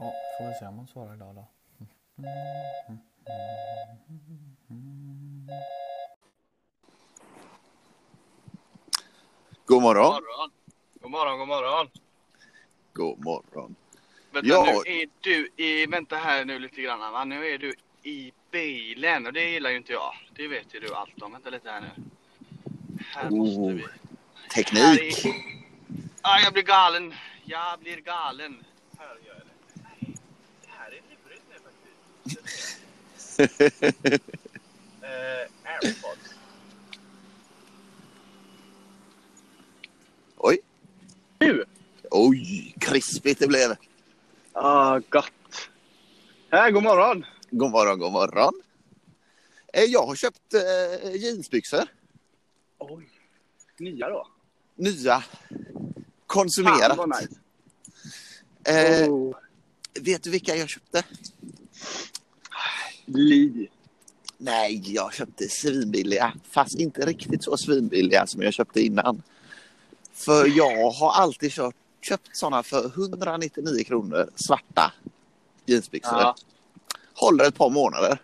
Ja, får vi se om hon svarar idag då. God morgon. God morgon, god morgon. God morgon. Vänta, Ja. nu är du i, vänta här nu lite grann va? Nu är du i bilen och det gillar ju inte jag. Det vet ju du allt om. Vänta lite här nu. Här Oh, måste vi. Teknik. Här är... Ah, jag blir galen. Jag blir galen. Här gör jag det. Nej, det här är lurigt nu Airpods. Oj. Nu! Oj, krispigt det blev. Ah, gott. Här, god morgon. God morgon, god morgon. Eh, Jag har köpt eh, jeansbyxor. Oj. Nya då? Nya. Fan Konsumerat. vad nice. Eh, Oh. Vet du vilka jag köpte? Li. Nej, jag köpte svinbilliga. Fast inte riktigt så svinbilliga som jag köpte innan. För jag har alltid kört, köpt sådana för 199 kronor svarta jeansbyxor. Ja. Håller ett par månader.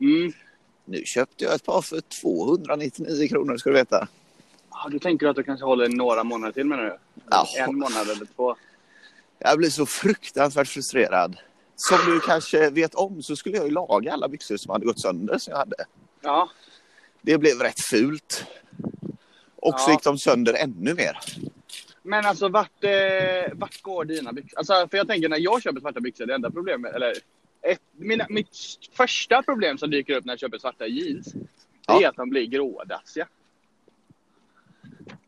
Mm. Nu köpte jag ett par för 299 kronor ska du veta. Ja, du tänker att du kanske håller några månader till menar du? Ja. En månad eller två? Jag blir så fruktansvärt frustrerad. Som du kanske vet om så skulle jag ju laga alla byxor som hade gått sönder som jag hade. Ja. Det blev rätt fult. Och så Ja. gick de sönder ännu mer. Men alltså vart, eh, vart går dina byxor? Alltså, för jag tänker när jag köper svarta byxor, det enda problemet, eller ett, mina, mitt första problem som dyker upp när jag köper svarta jeans, det Ja. är att de blir grådassiga.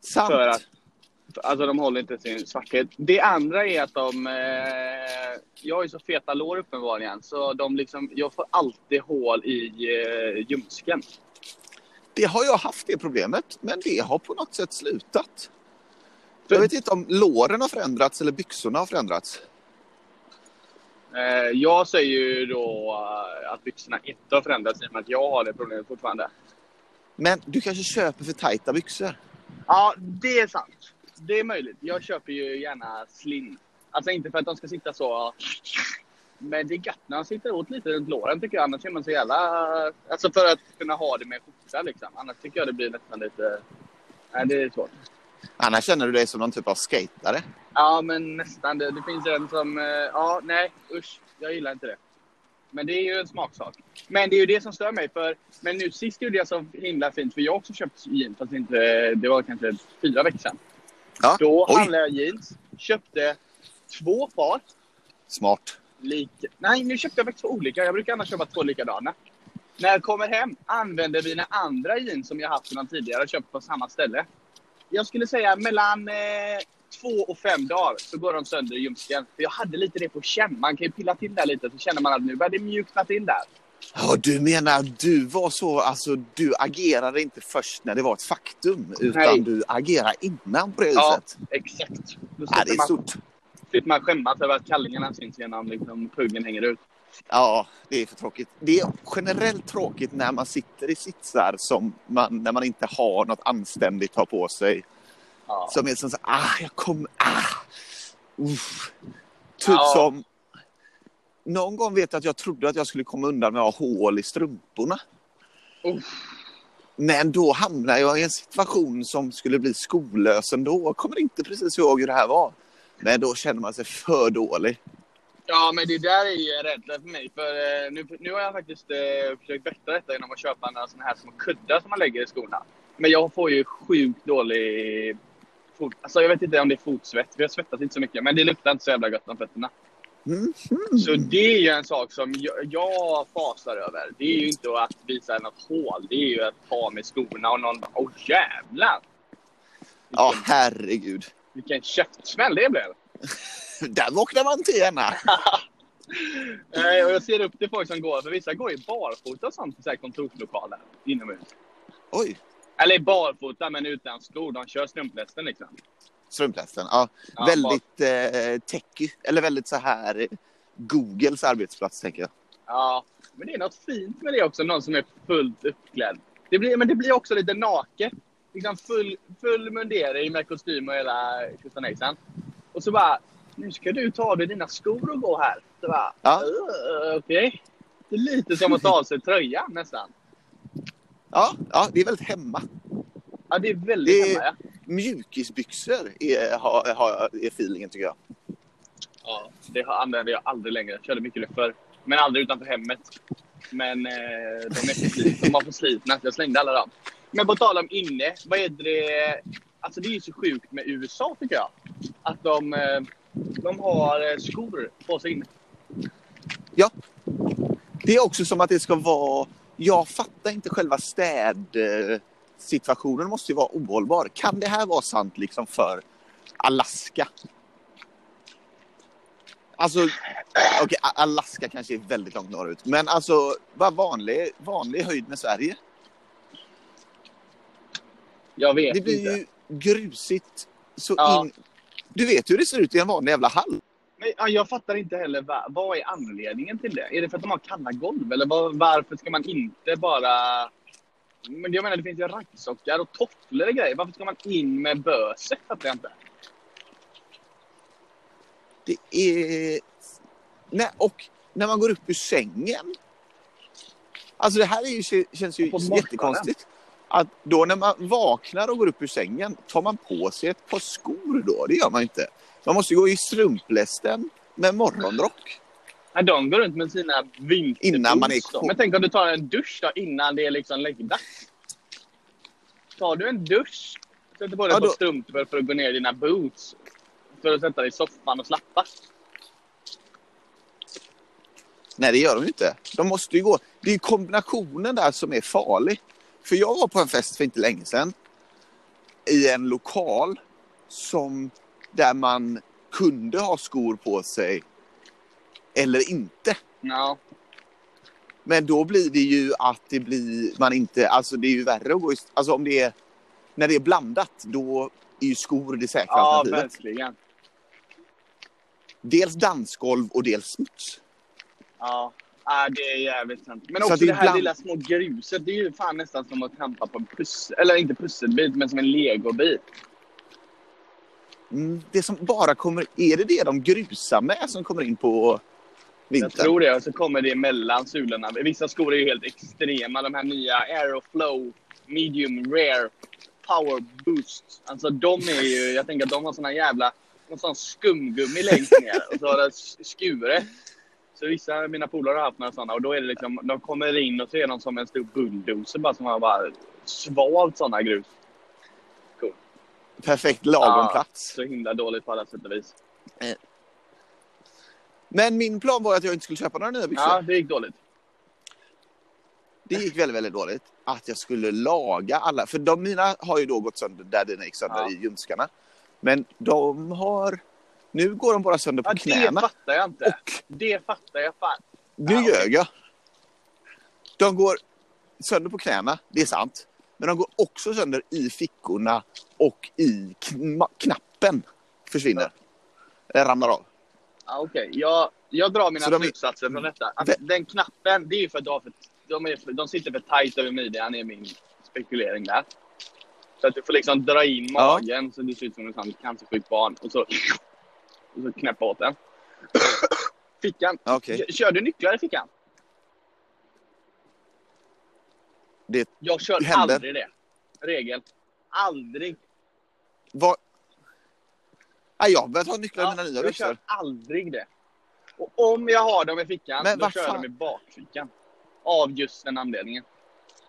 Sant. För att, alltså de håller inte sin svarthet. Det andra är att de, eh, jag har ju så feta lår uppenbarligen, så de liksom, jag får alltid hål i eh, ljumsken. Det har jag haft det problemet, men det har på något sätt slutat. För- Jag vet inte om låren har förändrats eller byxorna har förändrats. Eh, jag säger ju då eh, att byxorna inte har förändrats i och med att jag har det problemet fortfarande. Men du kanske köper för tajta byxor? Ja, det är sant. Det är möjligt. Jag köper ju gärna slim. Alltså inte för att de ska sitta så... Men det är gött när de sitter åt lite runt låren tycker jag. Annars är man så jävla... Alltså för att kunna ha det med skjorta liksom. Annars tycker jag det blir nästan lite... Nej, det är svårt. Annars känner du dig som någon typ av skatare. Ja, men nästan. Det, det finns en som... eh, Ja, nej, usch. Jag gillar inte det. Men det är ju en smaksak. Men det är ju det som stör mig. För, men nu sist gjorde jag så himla fint. För jag har också köpt jeans. Fast inte, det var kanske fyra veckor sedan. Ja. Då Oj. handlade jag jeans. Köpte två par. Smart. Lika. Nej, nu köpte jag faktiskt två olika. Jag brukar annars köpa två likadana. När jag kommer hem använder mina andra jeans som jag haft sedan tidigare och köpt på samma ställe. Jag skulle säga mellan eh, två och fem dagar så går de sönder i ljumsken. För jag hade lite det på känn. Man kan ju pilla till där lite så känner man att nu börjar det mjukna till där. Ja, du menar att du var så, alltså du agerade inte först när det var ett faktum, utan Nej. du agerade innan på det Ja. viset. Exakt. Då Ja, det är man, stort. slipper man skämmas över att kallingarna syns genom liksom, puggen hänger ut. Ja, det är för tråkigt. Det är generellt tråkigt när man sitter i sitsar som man, när man inte har något anständigt att ha på sig. Ja. Som är som så, ah, jag kommer, ah, uff. Typ Ja. som, någon gång vet jag att jag trodde att jag skulle komma undan med att ha hål i strumporna. Uff. Men då hamnade jag i en situation som skulle bli skollös ändå. Jag kommer inte precis ihåg hur det här var. Men då känner man sig för dålig. Ja, men det där är ju en rädsla för mig. För eh, nu, nu har jag faktiskt eh, försökt bättra detta genom att köpa några såna här små kuddar som man lägger i skorna. Men jag får ju sjukt dålig fot... Alltså jag vet inte om det är fotsvett, för jag svettas inte så mycket. Men det luktar inte så jävla gott om fötterna. Mm. Så det är ju en sak som jag, jag fasar över. Det är ju inte att visa något hål. Det är ju att ha med skorna och någon åh jävlar! Ja, Vilken, herregud. vilken käftsmäll det blev! Där vaknar man till gärna. Och jag ser upp till folk som går, för vissa går ju barfota och sånt i kontorslokaler inomhus. Oj, Eller barfota men utan skor. De kör strumplästen liksom. Strumplästen. Ja, Ja, väldigt eh, techy. Eller väldigt så här Googles arbetsplats, tänker jag. Ja, men det är något fint med det också. Någon som är fullt uppklädd. Det blir, men det blir också lite naket. Liksom full, full mundering med kostym och hela tjosanejsan. Och så bara nu ska du ta av dig dina skor och gå här. Så bara, Ja. "Uh, Okej. Det är lite som att ta av sig tröjan nästan. Ja, ja, det är väldigt hemma. Ja, det är väldigt Det- hemma ja. Mjukisbyxor är, har, har, är feelingen tycker jag. ja. Det har- använde jag aldrig längre. Körde mycket det förr. Men aldrig utanför hemmet. Men eh, de är för slitna. De var för slitna. Jag slängde alla dem. Men på tal om inne. Vad är det? Alltså det är ju så sjukt med USA tycker jag. Att de, eh, de har eh, skor på sig inne. Det är också som att det ska vara... Jag fattar inte själva städsituationen måste ju vara ohållbar. Kan det här vara sant liksom för Alaska? Alltså, okej, A- Alaska kanske är väldigt långt norrut. Men alltså, vad vanlig, vanlig höjd med Sverige? Jag vet Det blir inte. ju grusigt så Ja. in... Du vet hur det ser ut i en vanlig jävla hall. Men, ja, jag fattar inte heller va, vad är anledningen till det. Är det för att de har kalla golv eller var, varför ska man inte bara... Men jag menar det finns ju raggsockar och tofflor och grejer. Varför ska man in med böset? Fattar jag inte. Det är... Nej, och när man går upp ur sängen. Alltså det här är ju, känns ju jättekonstigt. Att då när man vaknar och går upp ur sängen, tar man på sig ett par skor då? Det gör man inte. Man måste gå i strumplästen med morgonrock. Nej, de går runt med sina vinterboots. Innan man är. Men tänk om du tar en dusch då innan det är liksom läggdags. Tar du en dusch, sätter på dig Ja, då- strumpor för att gå ner i dina boots. För att sätta dig i soffan och slappa. Nej, det gör de inte. De måste ju gå. Det är kombinationen där som är farlig. För jag var på en fest för inte länge sedan. I en lokal som där man kunde ha skor på sig eller inte. Ja. Men då blir det ju att det blir man inte, alltså det är ju värre att gå i, alltså om det är, när det är blandat då är ju skor det säkra Ja, alternativet. verkligen. Dels dansgolv och dels smuts. Ja, ja det är jävligt sant. Men Så också det det här ibland- lilla små gruset. Det är ju fan nästan som att trampa på en pussel, eller inte pusselbit, men som en legobit. Mm, det som bara kommer, är det det de grusar med som kommer in på Jag vintern? tror det. Och så kommer det mellan sulorna. Vissa skor är ju helt extrema. De här nya Aeroflow Medium Rare Power Boost. Alltså de är ju, jag tänker att de har såna jävla, någon sån skumgummi längst ner. Och så har det skuret. Så vissa av mina polare har haft några såna och då är det liksom, de kommer in och så är de som en stor bulldozer bara som har bara svalt såna grus. Perfekt lagom Ja. plats. Så himla dåligt på alla sätt och vis. Men min plan var att jag inte skulle köpa några nya byxor. Ja, det gick dåligt. Det gick väldigt, väldigt dåligt. Att jag skulle laga alla. För de mina har ju då gått sönder där dina gick sönder Ja. i ljumskarna. Men de har... Nu går de bara sönder på Ja, det knäna. fattar jag inte. Och Det fattar jag fan. nu Ja, ljög jag. De går sönder på knäna, det är sant. Men de går också sönder i fickorna och i kna- knappen. Försvinner. Eller ramlar av. Ja, Okej, jag, jag drar mina Så de slutsatser från detta. Att Vä- den knappen, det är ju för att du för, de, är, för- de sitter för tajt över midjan, är min spekulering där. Så att du får liksom dra in Ja. magen så du ser ut som en sån cancersjuk barn och så, och så knäppa åt den. Fickan. Okej. Kör du nycklar i fickan? Det Jag kör händer. aldrig det. Regel. Aldrig. var... Nej, jag har börjat ha nycklar i mina nya jag byxor. kör aldrig det. Och om jag har dem i fickan, Men då kör jag dem i bakfickan. Av just den anledningen.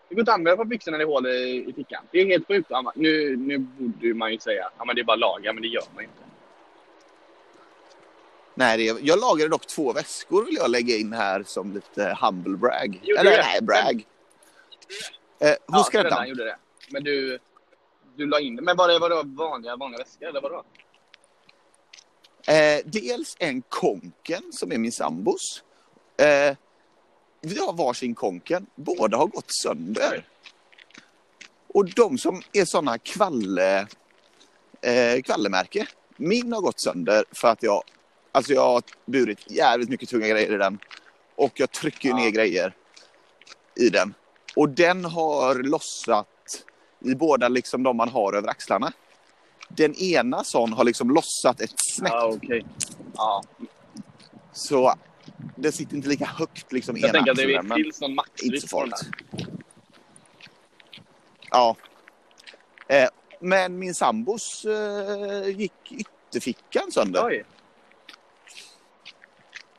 Det går inte att använda på byxorna när det är hål i, i fickan. Det är helt sjukt. Men Nu, nu borde man ju säga att ja, det är bara laga, men det gör man inte. Nej, det är... jag lagade dock två väskor vill jag lägga in här som lite humble brag. Gjorde Eller det? nej, brag. Eh, hos Ja. Skräddaren gjorde det. Men du, du la in det. Men var det, var det vanliga, vanliga väskor eller vadå? Eh, dels en konken som är min sambos. Eh, vi har varsin konken. Båda har gått sönder. Och de som är sådana kvalle, eh, kvallemärke. Min har gått sönder för att jag, alltså jag har burit jävligt mycket tunga grejer i den. Och jag trycker Ja. ner grejer i den. Och den har lossat i båda liksom de man har över axlarna. Den ena sån har liksom lossat ett snäpp Ja, okej. Ja. Så det sitter inte lika högt liksom Jag ena tänker att det finns någon inte maxvikt så den farligt. där. Ja. Eh, men min sambos eh, gick ytterfickan sönder. Oj.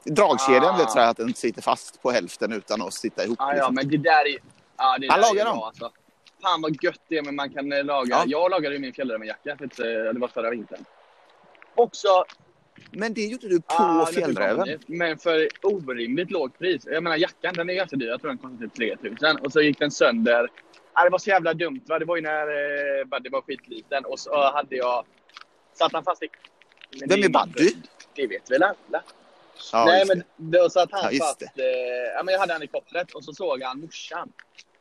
Dragkedjan Ah. så att den sitter fast på hälften utan att sitta ihop. Ja, ja, liksom. men det där är... Ja, det Han där lagar är dem. Alltså. Fan vad gött det är, men man kan eh, laga... Ja. Jag lagade ju min fjällrävenjacka, eh, det var förra vintern. Också... Men det gjorde du på ah, fjällräven. Men för orimligt lågt pris. Jag menar jackan, den är ganska dyr. Jag tror den kostar typ 3000. Och så gick den sönder. Ah, det var så jävla dumt. Va? Det var ju när eh, Buddy var skitliten. Och så hade jag... Satt han fast i... Men Vem det är Buddy? Det vet väl alla? Ja, Nej, men det. då satt han Ja, fast. Eh, ja, men jag hade han i kopplet och så såg han morsan.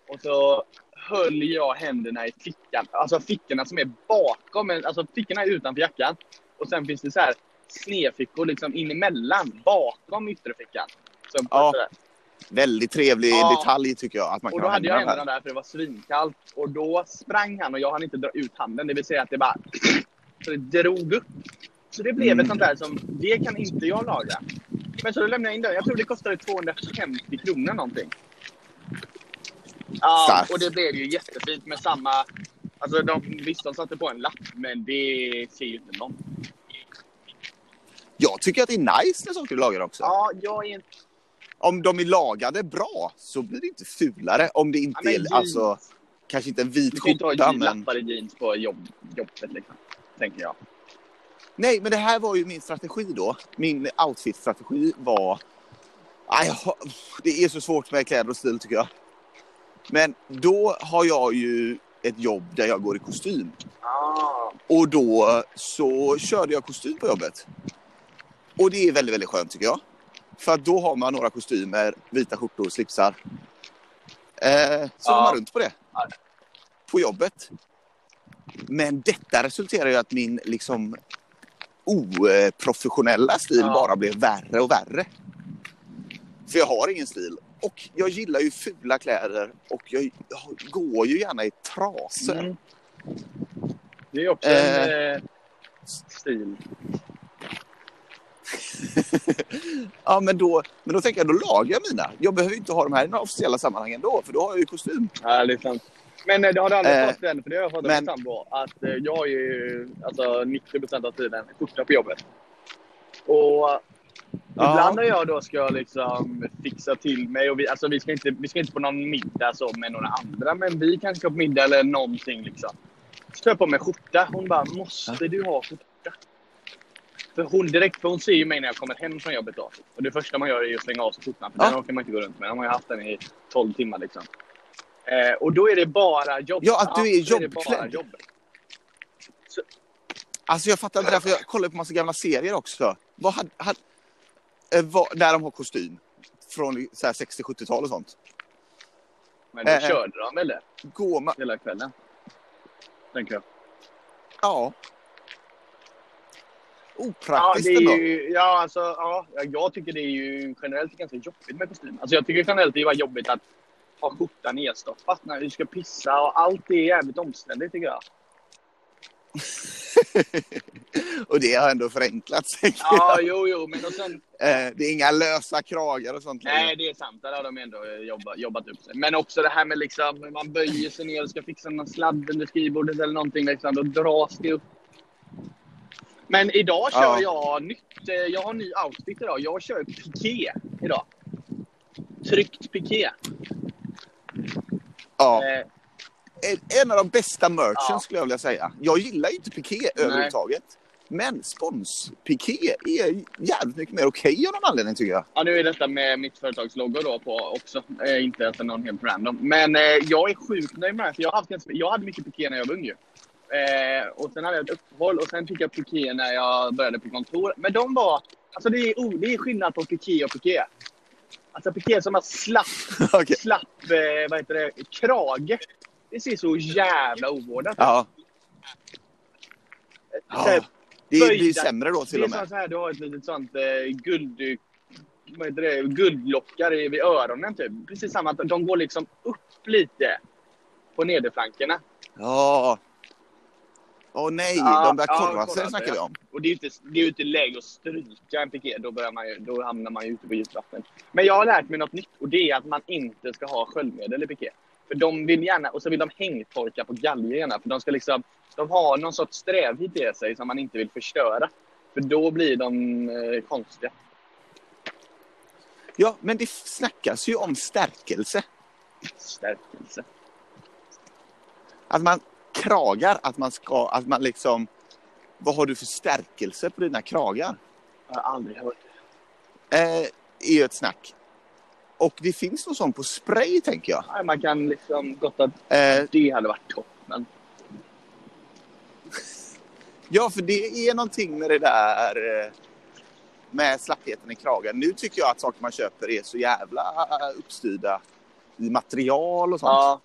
Och så höll jag händerna i fickan. Alltså fickorna som är bakom. Alltså fickorna är utanför jackan. Och sen finns det så här snedfickor liksom in emellan. Bakom ytterfickan. Så Ja. Väldigt trevlig Ja. detalj tycker jag. Att man Och kan då ha hade jag händerna där. där för det var svinkallt. Och då sprang han och jag hann inte dra ut handen. Det vill säga att det bara... Så det drog upp. Så det blev Mm. ett sånt där som, det kan inte jag laga. Men så då lämnade jag in den. Jag tror det kostade 250 kronor någonting. Ja, Starkt. och det blev ju jättefint med samma... Alltså de, visst, de satte på en lapp, men det ser ju inte någon. Jag tycker att det är nice när saker är lagade också. Ja, jag är inte... Om de är lagade bra så blir det inte fulare. Om det inte Ja, men är, jeans. alltså, kanske inte en vit Du kan inte ha skjorta, men... lappar i jeans på jobb, jobbet liksom. Tänker jag. Nej, men det här var ju min strategi då. Min outfit-strategi var... Aj, det är så svårt med kläder och stil tycker jag. Men då har jag ju ett jobb där jag går i kostym. Ah. Och då så körde jag kostym på jobbet. Och det är väldigt, väldigt skönt tycker jag. För då har man några kostymer, vita skjortor, slipsar. Eh, så Ja. går man runt på det. På jobbet. Men detta resulterar ju att min liksom oprofessionella stil Ja. bara blev värre och värre. För jag har ingen stil. Och jag gillar ju fula kläder och jag går ju gärna i trasor. Mm. Det är också Eh. en eh, stil. Ja, men då, men då tänker jag, då lagar jag mina. Jag behöver inte ha de här i några officiella sammanhang ändå, för då har jag ju kostym. Är sant. Men eh, det har du aldrig Eh, fått den, för det har jag fått av min sambo. Att eh, jag har ju alltså 90% av tiden skjorta på jobbet. Och ibland när jag då ska liksom fixa till mig och vi, alltså vi ska inte, vi ska inte på någon middag så med några andra, men vi kanske ska på middag eller någonting liksom. Så tar jag på mig skjorta. Hon bara, måste du ha skjorta? För hon direkt, för hon ser ju mig när jag kommer hem från jobbet då. Och det första man gör är att slänga av sig skjortan. För Ja. den orkar man inte gå runt med. De har ju haft den i 12 timmar liksom. Eh, och då är det bara jobb. Ja, att du är jobbklädd. jobb. Alltså jag fattar inte det, för jag kollar på massa gamla serier också. Vad hade, hade, eh, där de har kostym. Från så här 60-70-tal och sånt. Men då Eh, eh. körde de Går man... hela kvällen. Tänker jag. Ja. Ja, Opraktiskt det är ändå. ju, ja, alltså, ja, jag tycker det är ju generellt ganska jobbigt med kostym. Alltså, jag tycker generellt det är jobbigt att ha skjortan nedstoppad när du ska pissa och allt är jävligt omständigt tycker jag. och det har ändå förenklats. Ja, jo, jo, men och sen... Eh, det är inga lösa kragar och sånt. Nej, det är sant. Där har de ändå jobbat, jobbat upp sig. Men också det här med liksom, man böjer sig ner och ska fixa någon sladd under skrivbordet eller någonting. Liksom, då dras det upp. Men idag kör Ja. jag nytt. eh, Jag har ny outfit idag. Jag kör piké idag. Tryckt piké. Ja. Eh, En, av de bästa merchen Ja. skulle jag vilja säga. Jag gillar ju inte piké överhuvudtaget. Men spons-piké är jävligt mycket mer okej av någon anledning tycker jag. Ja, nu är detta med mitt företags logo då på också. Eh, inte alltså någon helt random. Men eh, jag är sjukt nöjd med det jag, haft jag hade mycket piké när jag var ung ju. Eh, och sen hade jag ett uppehåll och sen fick jag piké när jag började på kontor. Men de var... Alltså det är, oh, det är skillnad på piké och piké. Alltså piké som har slapp, Okej. slapp eh, vad heter det, krage. Det ser så jävla ovårdat ut. Ja. Ja. Det blir sämre då Det till är och som med. så här, du har ett litet sånt eh, guld... Vad heter det? Guldlockar vid öronen typ. Precis samma, de går liksom upp lite på nederflankerna. Ja. Åh nej, Ja, de börjar ja, korva korva sig sig, snackar vi om. Och det är ju inte, det är inte läge att stryka en piké. Då, börjar man ju, då hamnar man ju ute på djupt vatten. Men jag har lärt mig något nytt och det är att man inte ska ha sköljmedel i piké. För de vill gärna, och så vill de hängtorka på galgerna. För de ska liksom, de har någon sorts strävhet i sig som man inte vill förstöra. För då blir de eh, konstiga. Ja, men det snackas ju om stärkelse. Stärkelse. Att man kragar, att man ska, att man liksom... Vad har du för stärkelse på dina kragar? Jag har aldrig hört. Eh, är ju ett snack. Och det finns någon sån på spray, tänker jag. Nej, Man kan liksom gott att Eh, det hade varit toppen. ja, för det är någonting med det där... Eh, med slappheten i kragen. Nu tycker jag att saker man köper är så jävla uppstyrda i material och sånt. Ja,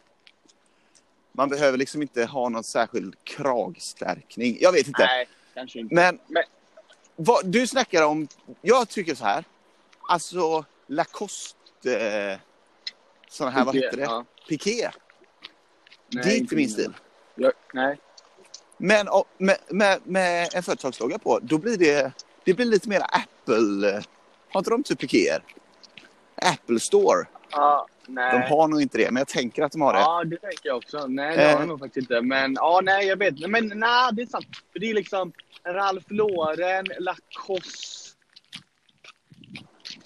Man behöver liksom inte ha någon särskild kragstärkning. Jag vet inte. nej, kanske inte. Men, Men- Vad, du snackar om, jag tycker så här. Alltså Lacoste, eh, sådana här, vad heter det? Ja. Piké. Nej, det är inte min stil. Jag, nej. Men och, med, med, med en företagslogga på, då blir det, det blir lite mer Apple. eh, Har inte de typ pikéer? Apple Store. Ja, nej. De har nog inte det, men jag tänker att de har det. Ja, det tänker jag också. Nej, det har Eh. jag nog faktiskt inte. Men ja, nej, jag vet. Men nej, det är sant. För det är liksom Ralph Lauren, Lacoste,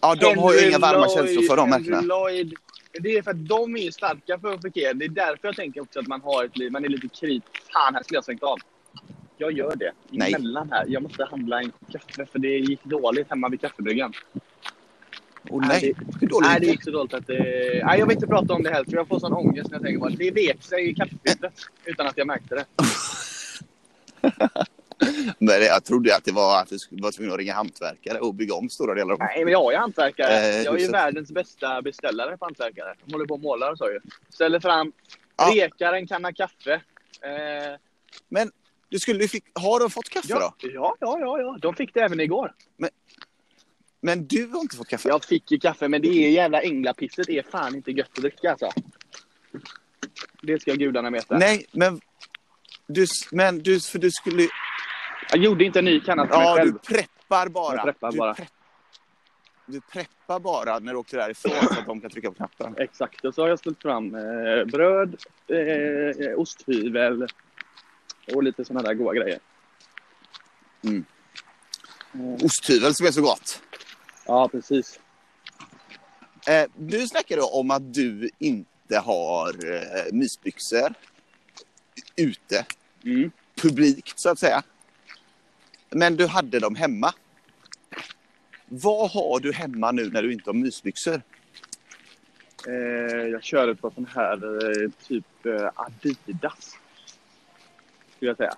Ja, de har ju Henry inga varma Lloyd, känslor för de Henry märkena. Lloyd. Det är för att de är starka för piké. Det är därför jag tänker också att man har ett liv. Man är lite kritisk. Fan, här skulle jag svängt av. Jag gör det. Nej. Emellan här. Jag måste handla en kaffe för det gick dåligt hemma vid kaffebryggan. Åh nej, hur dåligt Nej, det det? gick så dåligt att det... Nej, jag vill inte prata om det heller för jag får sån ångest när jag tänker på det. Det vek sig i kaffefiltret utan att jag märkte det. Men jag trodde att det var att du vara tvungen att ringa hantverkare och bygga om stora delar av Nej, men jag är hantverkare. Eh, jag är ju huset. världens bästa beställare på hantverkare. De håller på och målar och så ju. Ställer fram, Ja. rekar en kanna kaffe. Eh, Men du skulle fick, har de fått kaffe ja, då? ja, ja, ja, ja. De fick det även igår. Men du har inte fått kaffe? Jag fick ju kaffe, men det är jävla änglapisset är fan inte gött att dricka alltså. Det ska gudarna veta. Nej, men du, men du, för du skulle Jag gjorde inte en ny kanna till mig Ja, själv. du preppar bara. Jag preppar du, bara. Prepp, du preppar bara när du åker därifrån så att de kan trycka på knappen. Exakt, och så har jag ställt fram eh, bröd, eh, osthyvel och lite sådana där goda grejer. Mm. Eh, Osthyvel som är så gott. ja, precis. Eh, du snackade om att du inte har eh, mysbyxor ute, Mm. publikt så att säga. Men du hade dem hemma. Vad har du hemma nu när du inte har mysbyxor? Eh, jag kör ett par sån här eh, typ eh, Adidas. Skulle jag säga.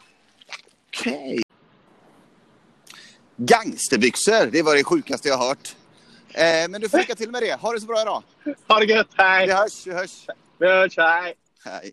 Okej. Gangsterbyxor, det var det sjukaste jag hört. Eh, men du får lycka till med det. Ha det så bra idag. Ha det gött, hej! Vi hörs, vi hörs. Vi hörs, hej! Hej.